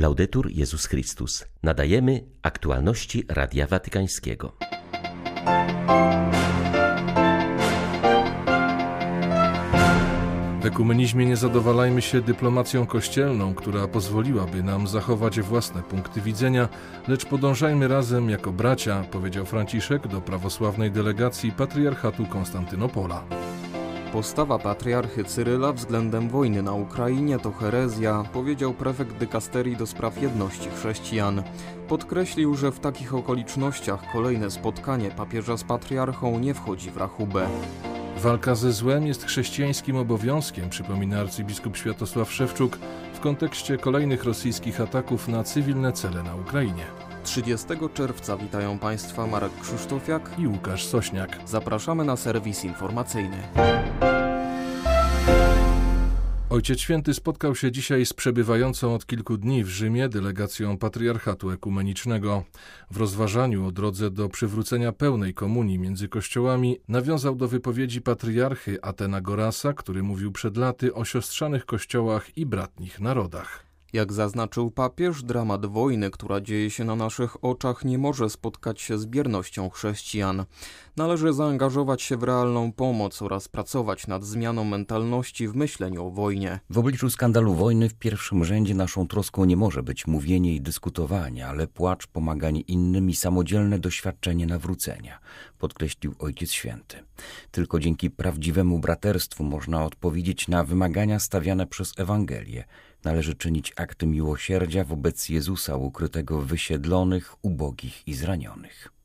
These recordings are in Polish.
Laudetur Jezus Chrystus. Nadajemy aktualności Radia Watykańskiego. W ekumenizmie nie zadowalajmy się dyplomacją kościelną, która pozwoliłaby nam zachować własne punkty widzenia, lecz podążajmy razem jako bracia, powiedział Franciszek do prawosławnej delegacji Patriarchatu Konstantynopola. Postawa patriarchy Cyryla względem wojny na Ukrainie to herezja, powiedział prefekt dykasterii do spraw jedności chrześcijan. Podkreślił, że w takich okolicznościach kolejne spotkanie papieża z patriarchą nie wchodzi w rachubę. Walka ze złem jest chrześcijańskim obowiązkiem, przypomina arcybiskup Światosław Szewczuk w kontekście kolejnych rosyjskich ataków na cywilne cele na Ukrainie. 30 czerwca witają Państwa Marek Krzysztofiak i Łukasz Sośniak. Zapraszamy na serwis informacyjny. Ojciec Święty spotkał się dzisiaj z przebywającą od kilku dni w Rzymie delegacją Patriarchatu Ekumenicznego. W rozważaniu o drodze do przywrócenia pełnej komunii między kościołami nawiązał do wypowiedzi patriarchy Atena Gorasa, który mówił przed laty o siostrzanych kościołach i bratnich narodach. Jak zaznaczył papież, dramat wojny, która dzieje się na naszych oczach, nie może spotkać się z biernością chrześcijan. Należy zaangażować się w realną pomoc oraz pracować nad zmianą mentalności w myśleniu o wojnie. W obliczu skandalu wojny w pierwszym rzędzie naszą troską nie może być mówienie i dyskutowanie, ale płacz, pomaganie innym i samodzielne doświadczenie nawrócenia, podkreślił Ojciec Święty. Tylko dzięki prawdziwemu braterstwu można odpowiedzieć na wymagania stawiane przez Ewangelię należy czynić akty miłosierdzia wobec Jezusa ukrytego w wysiedlonych, ubogich i zranionych.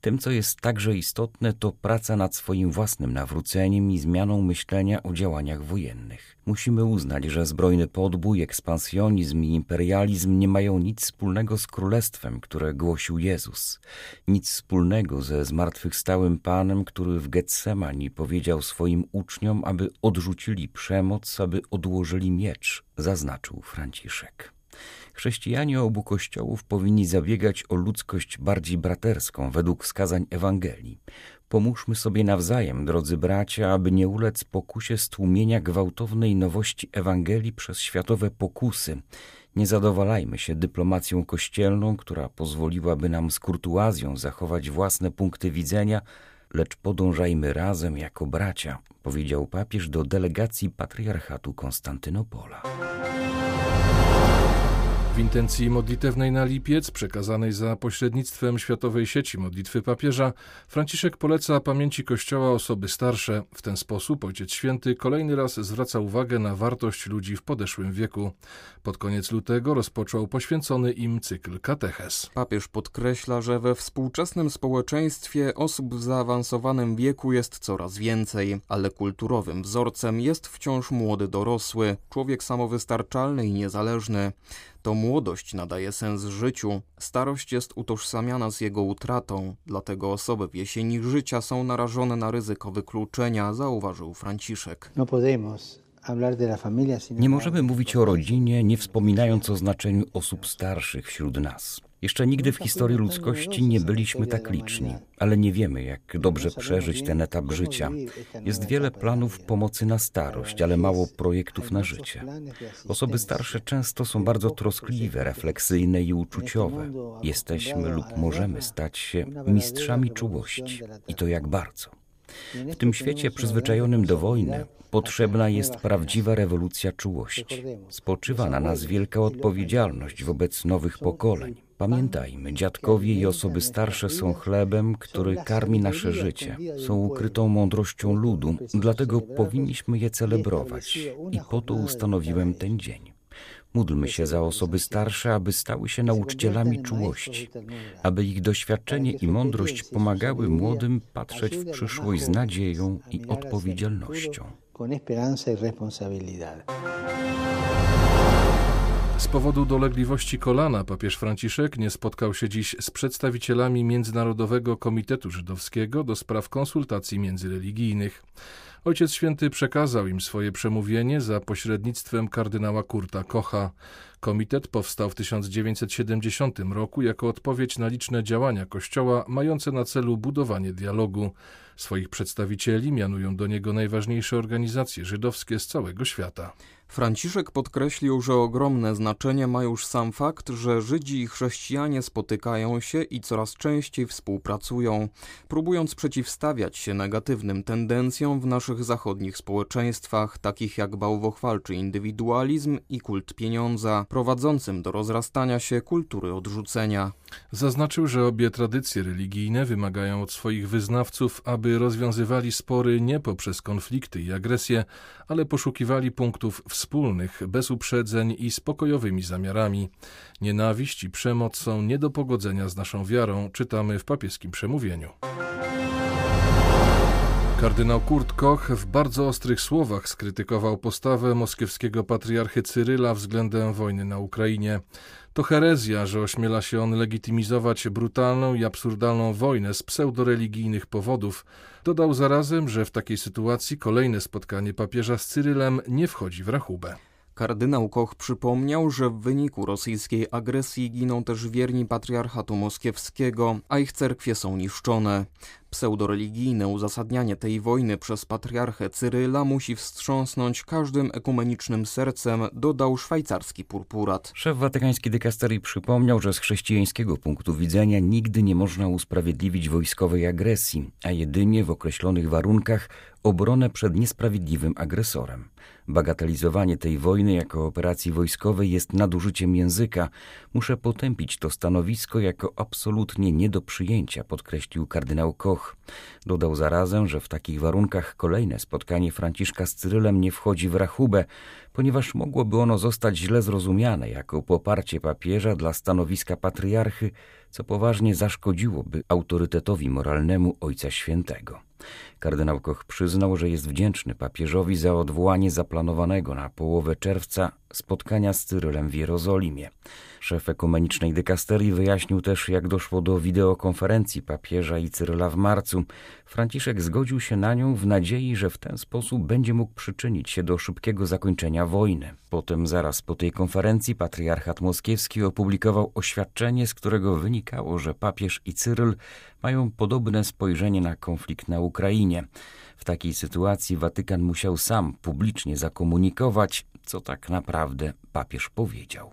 Tym, co jest także istotne, to praca nad swoim własnym nawróceniem i zmianą myślenia o działaniach wojennych. Musimy uznać, że zbrojny podbój, ekspansjonizm i imperializm nie mają nic wspólnego z królestwem, które głosił Jezus. Nic wspólnego ze zmartwychwstałym Panem, który w Getsemani powiedział swoim uczniom, aby odrzucili przemoc, aby odłożyli miecz, zaznaczył Franciszek. Chrześcijanie obu kościołów powinni zabiegać o ludzkość bardziej braterską według wskazań Ewangelii. Pomóżmy sobie nawzajem, drodzy bracia, aby nie ulec pokusie stłumienia gwałtownej nowości Ewangelii przez światowe pokusy. Nie zadowalajmy się dyplomacją kościelną, która pozwoliłaby nam z kurtuazją zachować własne punkty widzenia, lecz podążajmy razem jako bracia, powiedział papież do delegacji patriarchatu Konstantynopola. W intencji modlitewnej na lipiec, przekazanej za pośrednictwem Światowej Sieci Modlitwy Papieża, Franciszek poleca pamięci Kościoła osoby starsze. W ten sposób Ojciec Święty kolejny raz zwraca uwagę na wartość ludzi w podeszłym wieku. Pod koniec lutego rozpoczął poświęcony im cykl kateches. Papież podkreśla, że we współczesnym społeczeństwie osób w zaawansowanym wieku jest coraz więcej, ale kulturowym wzorcem jest wciąż młody dorosły, człowiek samowystarczalny i niezależny. To młodość nadaje sens życiu, starość jest utożsamiana z jego utratą, dlatego osoby w jesieni życia są narażone na ryzyko wykluczenia, zauważył Franciszek. No nie możemy mówić o rodzinie, nie wspominając o znaczeniu osób starszych wśród nas. Jeszcze nigdy w historii ludzkości nie byliśmy tak liczni, ale nie wiemy, jak dobrze przeżyć ten etap życia. Jest wiele planów pomocy na starość, ale mało projektów na życie. Osoby starsze często są bardzo troskliwe, refleksyjne i uczuciowe. Jesteśmy lub możemy stać się mistrzami czułości. I to jak bardzo. W tym świecie przyzwyczajonym do wojny potrzebna jest prawdziwa rewolucja czułości. Spoczywa na nas wielka odpowiedzialność wobec nowych pokoleń. Pamiętajmy, dziadkowie i osoby starsze są chlebem, który karmi nasze życie. Są ukrytą mądrością ludu, dlatego powinniśmy je celebrować. I po to ustanowiłem ten dzień. Módlmy się za osoby starsze, aby stały się nauczycielami czułości, aby ich doświadczenie i mądrość pomagały młodym patrzeć w przyszłość z nadzieją i odpowiedzialnością. Z powodu dolegliwości kolana papież Franciszek nie spotkał się dziś z przedstawicielami Międzynarodowego Komitetu Żydowskiego do spraw konsultacji międzyreligijnych. Ojciec Święty przekazał im swoje przemówienie za pośrednictwem kardynała Kurta Kocha. Komitet powstał w 1970 roku jako odpowiedź na liczne działania Kościoła mające na celu budowanie dialogu. Swoich przedstawicieli mianują do niego najważniejsze organizacje żydowskie z całego świata. Franciszek podkreślił, że ogromne znaczenie ma już sam fakt, że Żydzi i chrześcijanie spotykają się i coraz częściej współpracują, próbując przeciwstawiać się negatywnym tendencjom w naszych zachodnich społeczeństwach, takich jak bałwochwalczy indywidualizm i kult pieniądza, prowadzącym do rozrastania się kultury odrzucenia. Zaznaczył, że obie tradycje religijne wymagają od swoich wyznawców, aby rozwiązywali spory nie poprzez konflikty i agresję, ale poszukiwali punktów wspólnych, bez uprzedzeń i spokojowymi zamiarami. Nienawiść i przemoc są nie do pogodzenia z naszą wiarą, czytamy w papieskim przemówieniu. Kardynał Kurt Koch w bardzo ostrych słowach skrytykował postawę moskiewskiego patriarchy Cyryla względem wojny na Ukrainie. To herezja, że ośmiela się on legitymizować brutalną i absurdalną wojnę z pseudoreligijnych powodów. Dodał zarazem, że w takiej sytuacji kolejne spotkanie papieża z Cyrylem nie wchodzi w rachubę. Kardynał Koch przypomniał, że w wyniku rosyjskiej agresji giną też wierni patriarchatu moskiewskiego, a ich cerkwie są niszczone. Pseudoreligijne uzasadnianie tej wojny przez patriarchę Cyryla musi wstrząsnąć każdym ekumenicznym sercem, dodał szwajcarski purpurat. Szef watykańskiej dykasterii przypomniał, że z chrześcijańskiego punktu widzenia nigdy nie można usprawiedliwić wojskowej agresji, a jedynie w określonych warunkach obronę przed niesprawiedliwym agresorem. Bagatelizowanie tej wojny jako operacji wojskowej jest nadużyciem języka. Muszę potępić to stanowisko jako absolutnie nie do przyjęcia, podkreślił kardynał Koch. Dodał zarazem, że w takich warunkach kolejne spotkanie Franciszka z Cyrylem nie wchodzi w rachubę, ponieważ mogłoby ono zostać źle zrozumiane jako poparcie papieża dla stanowiska patriarchy, co poważnie zaszkodziłoby autorytetowi moralnemu Ojca Świętego. Kardynał Koch przyznał, że jest wdzięczny papieżowi za odwołanie zaplanowanego na połowę czerwca spotkania z Cyrylem w Jerozolimie. Szef ekumenicznej dykasterii wyjaśnił też, jak doszło do wideokonferencji papieża i Cyryla w marcu. Franciszek zgodził się na nią w nadziei, że w ten sposób będzie mógł przyczynić się do szybkiego zakończenia wojny. Potem, zaraz po tej konferencji, patriarchat moskiewski opublikował oświadczenie, z którego wynikało, że papież i Cyryl mają podobne spojrzenie na konflikt na Ukrainie. W takiej sytuacji Watykan musiał sam publicznie zakomunikować, co tak naprawdę papież powiedział.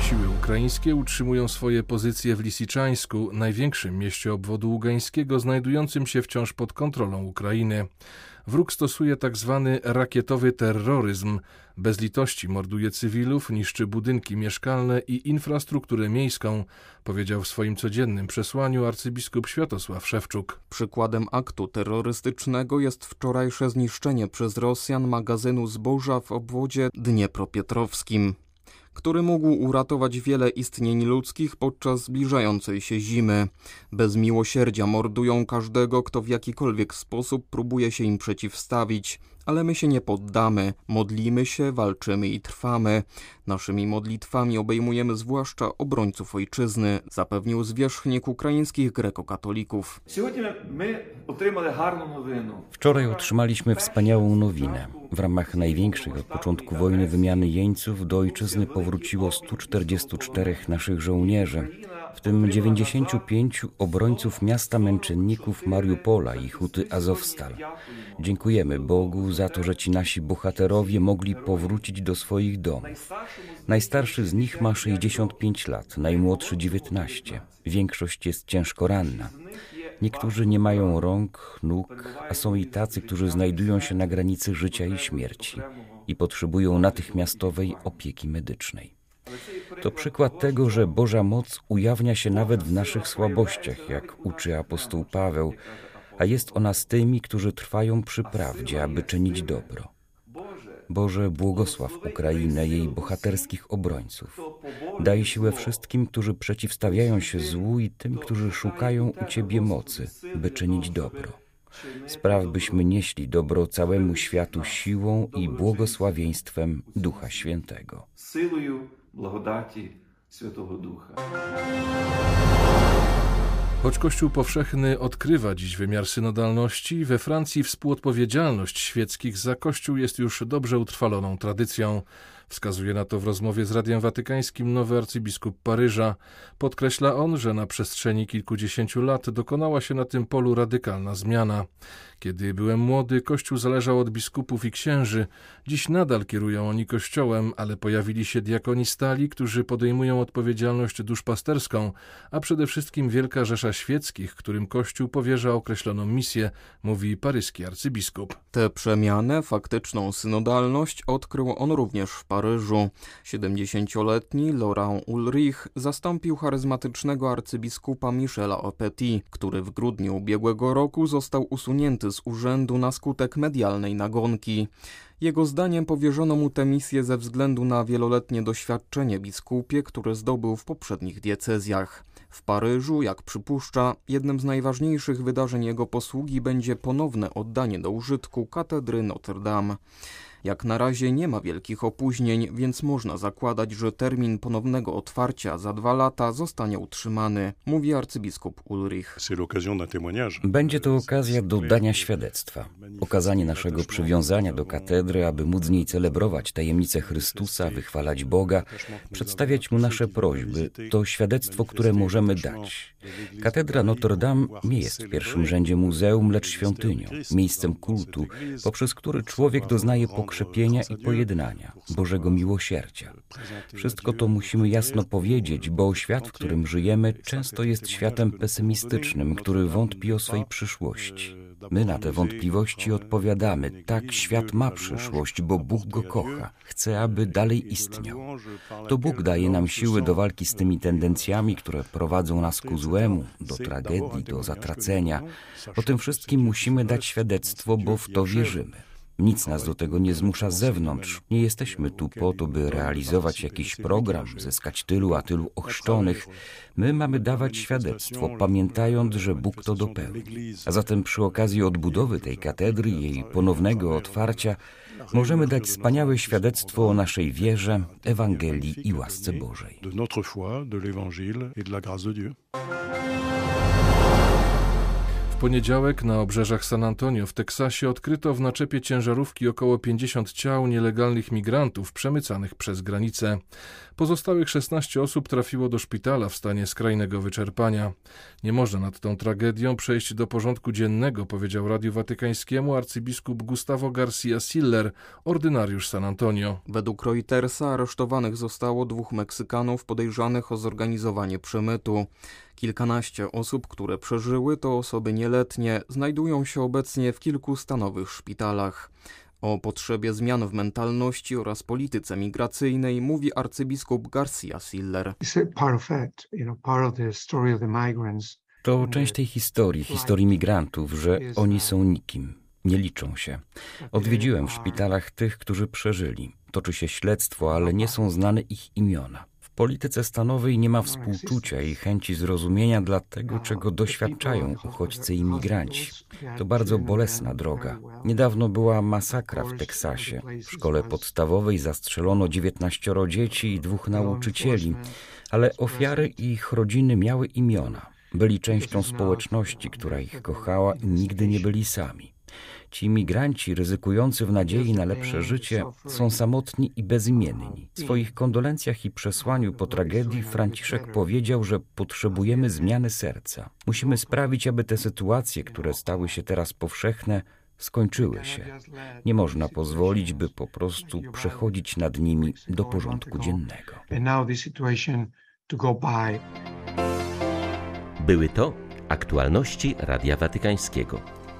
Siły ukraińskie utrzymują swoje pozycje w Lisiczańsku, największym mieście obwodu ługańskiego, znajdującym się wciąż pod kontrolą Ukrainy. Wróg stosuje tak zwany rakietowy terroryzm. Bez litości morduje cywilów, niszczy budynki mieszkalne i infrastrukturę miejską, powiedział w swoim codziennym przesłaniu arcybiskup Światosław Szewczuk. Przykładem aktu terrorystycznego jest wczorajsze zniszczenie przez Rosjan magazynu zboża w obwodzie dniepropietrowskim który mógł uratować wiele istnień ludzkich podczas zbliżającej się zimy. Bez miłosierdzia mordują każdego, kto w jakikolwiek sposób próbuje się im przeciwstawić, ale my się nie poddamy, modlimy się, walczymy i trwamy. Naszymi modlitwami obejmujemy zwłaszcza obrońców ojczyzny, zapewnił zwierzchnik ukraińskich grekokatolików. Wczoraj otrzymaliśmy wspaniałą nowinę. W ramach największej od początku wojny wymiany jeńców do ojczyzny powróciło 144 naszych żołnierzy w tym 95 obrońców miasta męczenników Mariupola i huty Azowstal. Dziękujemy Bogu za to, że ci nasi bohaterowie mogli powrócić do swoich domów. Najstarszy z nich ma 65 lat, najmłodszy 19. Większość jest ciężko ranna. Niektórzy nie mają rąk, nóg, a są i tacy, którzy znajdują się na granicy życia i śmierci i potrzebują natychmiastowej opieki medycznej. To przykład tego, że Boża moc ujawnia się nawet w naszych słabościach, jak uczy apostoł Paweł, a jest ona z tymi, którzy trwają przy prawdzie, aby czynić dobro. Boże, błogosław Ukrainę, jej bohaterskich obrońców. Daj siłę wszystkim, którzy przeciwstawiają się złu i tym, którzy szukają u Ciebie mocy, by czynić dobro. Spraw, byśmy nieśli dobro całemu światu siłą i błogosławieństwem Ducha Świętego blagodaci Świętego. Choć Kościół powszechny odkrywa dziś wymiar synodalności, we Francji współodpowiedzialność świeckich za Kościół jest już dobrze utrwaloną tradycją. Wskazuje na to w rozmowie z Radiem Watykańskim nowy arcybiskup Paryża. Podkreśla on, że na przestrzeni kilkudziesięciu lat dokonała się na tym polu radykalna zmiana. Kiedy byłem młody, Kościół zależał od biskupów i księży. Dziś nadal kierują oni Kościołem, ale pojawili się diakoni stali, którzy podejmują odpowiedzialność duszpasterską, a przede wszystkim Wielka Rzesza Świeckich, którym Kościół powierza określoną misję, mówi paryski arcybiskup. Tę przemianę, faktyczną synodalność odkrył on również w Paryżu. 70-letni Laurent Ulrich zastąpił charyzmatycznego arcybiskupa Michela Opetit, który w grudniu ubiegłego roku został usunięty z urzędu na skutek medialnej nagonki. Jego zdaniem powierzono mu tę misję ze względu na wieloletnie doświadczenie biskupie, które zdobył w poprzednich diecezjach. W Paryżu, jak przypuszcza, jednym z najważniejszych wydarzeń jego posługi będzie ponowne oddanie do użytku katedry Notre Dame. Jak na razie nie ma wielkich opóźnień, więc można zakładać, że termin ponownego otwarcia za dwa lata zostanie utrzymany, mówi arcybiskup Ulrich. Będzie to okazja do dania świadectwa, okazanie naszego przywiązania do katedry, aby móc z niej celebrować tajemnicę Chrystusa, wychwalać Boga, przedstawiać Mu nasze prośby. To świadectwo, które możemy dać. Katedra Notre Dame nie jest w pierwszym rzędzie muzeum, lecz świątynią, miejscem kultu, poprzez który człowiek doznaje pokrzepienia i pojednania, Bożego miłosierdzia. Wszystko to musimy jasno powiedzieć, bo świat, w którym żyjemy, często jest światem pesymistycznym, który wątpi o swej przyszłości. My na te wątpliwości odpowiadamy: tak, świat ma przyszłość, bo Bóg go kocha, chce, aby dalej istniał. To Bóg daje nam siły do walki z tymi tendencjami, które prowadzą nas ku złemu, do tragedii, do zatracenia. O tym wszystkim musimy dać świadectwo, bo w to wierzymy. Nic nas do tego nie zmusza z zewnątrz. Nie jesteśmy tu po to, by realizować jakiś program, zyskać tylu a tylu ochrzczonych. My mamy dawać świadectwo, pamiętając, że Bóg to dopełni. A zatem przy okazji odbudowy tej katedry, jej ponownego otwarcia, możemy dać wspaniałe świadectwo o naszej wierze, Ewangelii i łasce Bożej. W poniedziałek na obrzeżach San Antonio w Teksasie odkryto w naczepie ciężarówki około 50 ciał nielegalnych migrantów przemycanych przez granicę. Pozostałych 16 osób trafiło do szpitala w stanie skrajnego wyczerpania. Nie można nad tą tragedią przejść do porządku dziennego, powiedział Radiu Watykańskiemu arcybiskup Gustavo Garcia Siller, ordynariusz San Antonio. Według Reutersa aresztowanych zostało dwóch Meksykanów podejrzanych o zorganizowanie przemytu. Kilkanaście osób, które przeżyły, to osoby nieletnie, znajdują się obecnie w kilku stanowych szpitalach. O potrzebie zmian w mentalności oraz polityce migracyjnej mówi arcybiskup Garcia Siller. To część tej historii, historii migrantów, że oni są nikim, nie liczą się. Odwiedziłem w szpitalach tych, którzy przeżyli. Toczy się śledztwo, ale nie są znane ich imiona polityce stanowej nie ma współczucia i chęci zrozumienia dla tego, czego doświadczają uchodźcy i imigranci. To bardzo bolesna droga. Niedawno była masakra w Teksasie. W szkole podstawowej zastrzelono 19 dzieci i dwóch nauczycieli, ale ofiary i ich rodziny miały imiona. Byli częścią społeczności, która ich kochała i nigdy nie byli sami. Ci migranci ryzykujący w nadziei na lepsze życie są samotni i bezimienni. W swoich kondolencjach i przesłaniu po tragedii Franciszek powiedział, że potrzebujemy zmiany serca. Musimy sprawić, aby te sytuacje, które stały się teraz powszechne, skończyły się. Nie można pozwolić, by po prostu przechodzić nad nimi do porządku dziennego. Były to aktualności Radia Watykańskiego.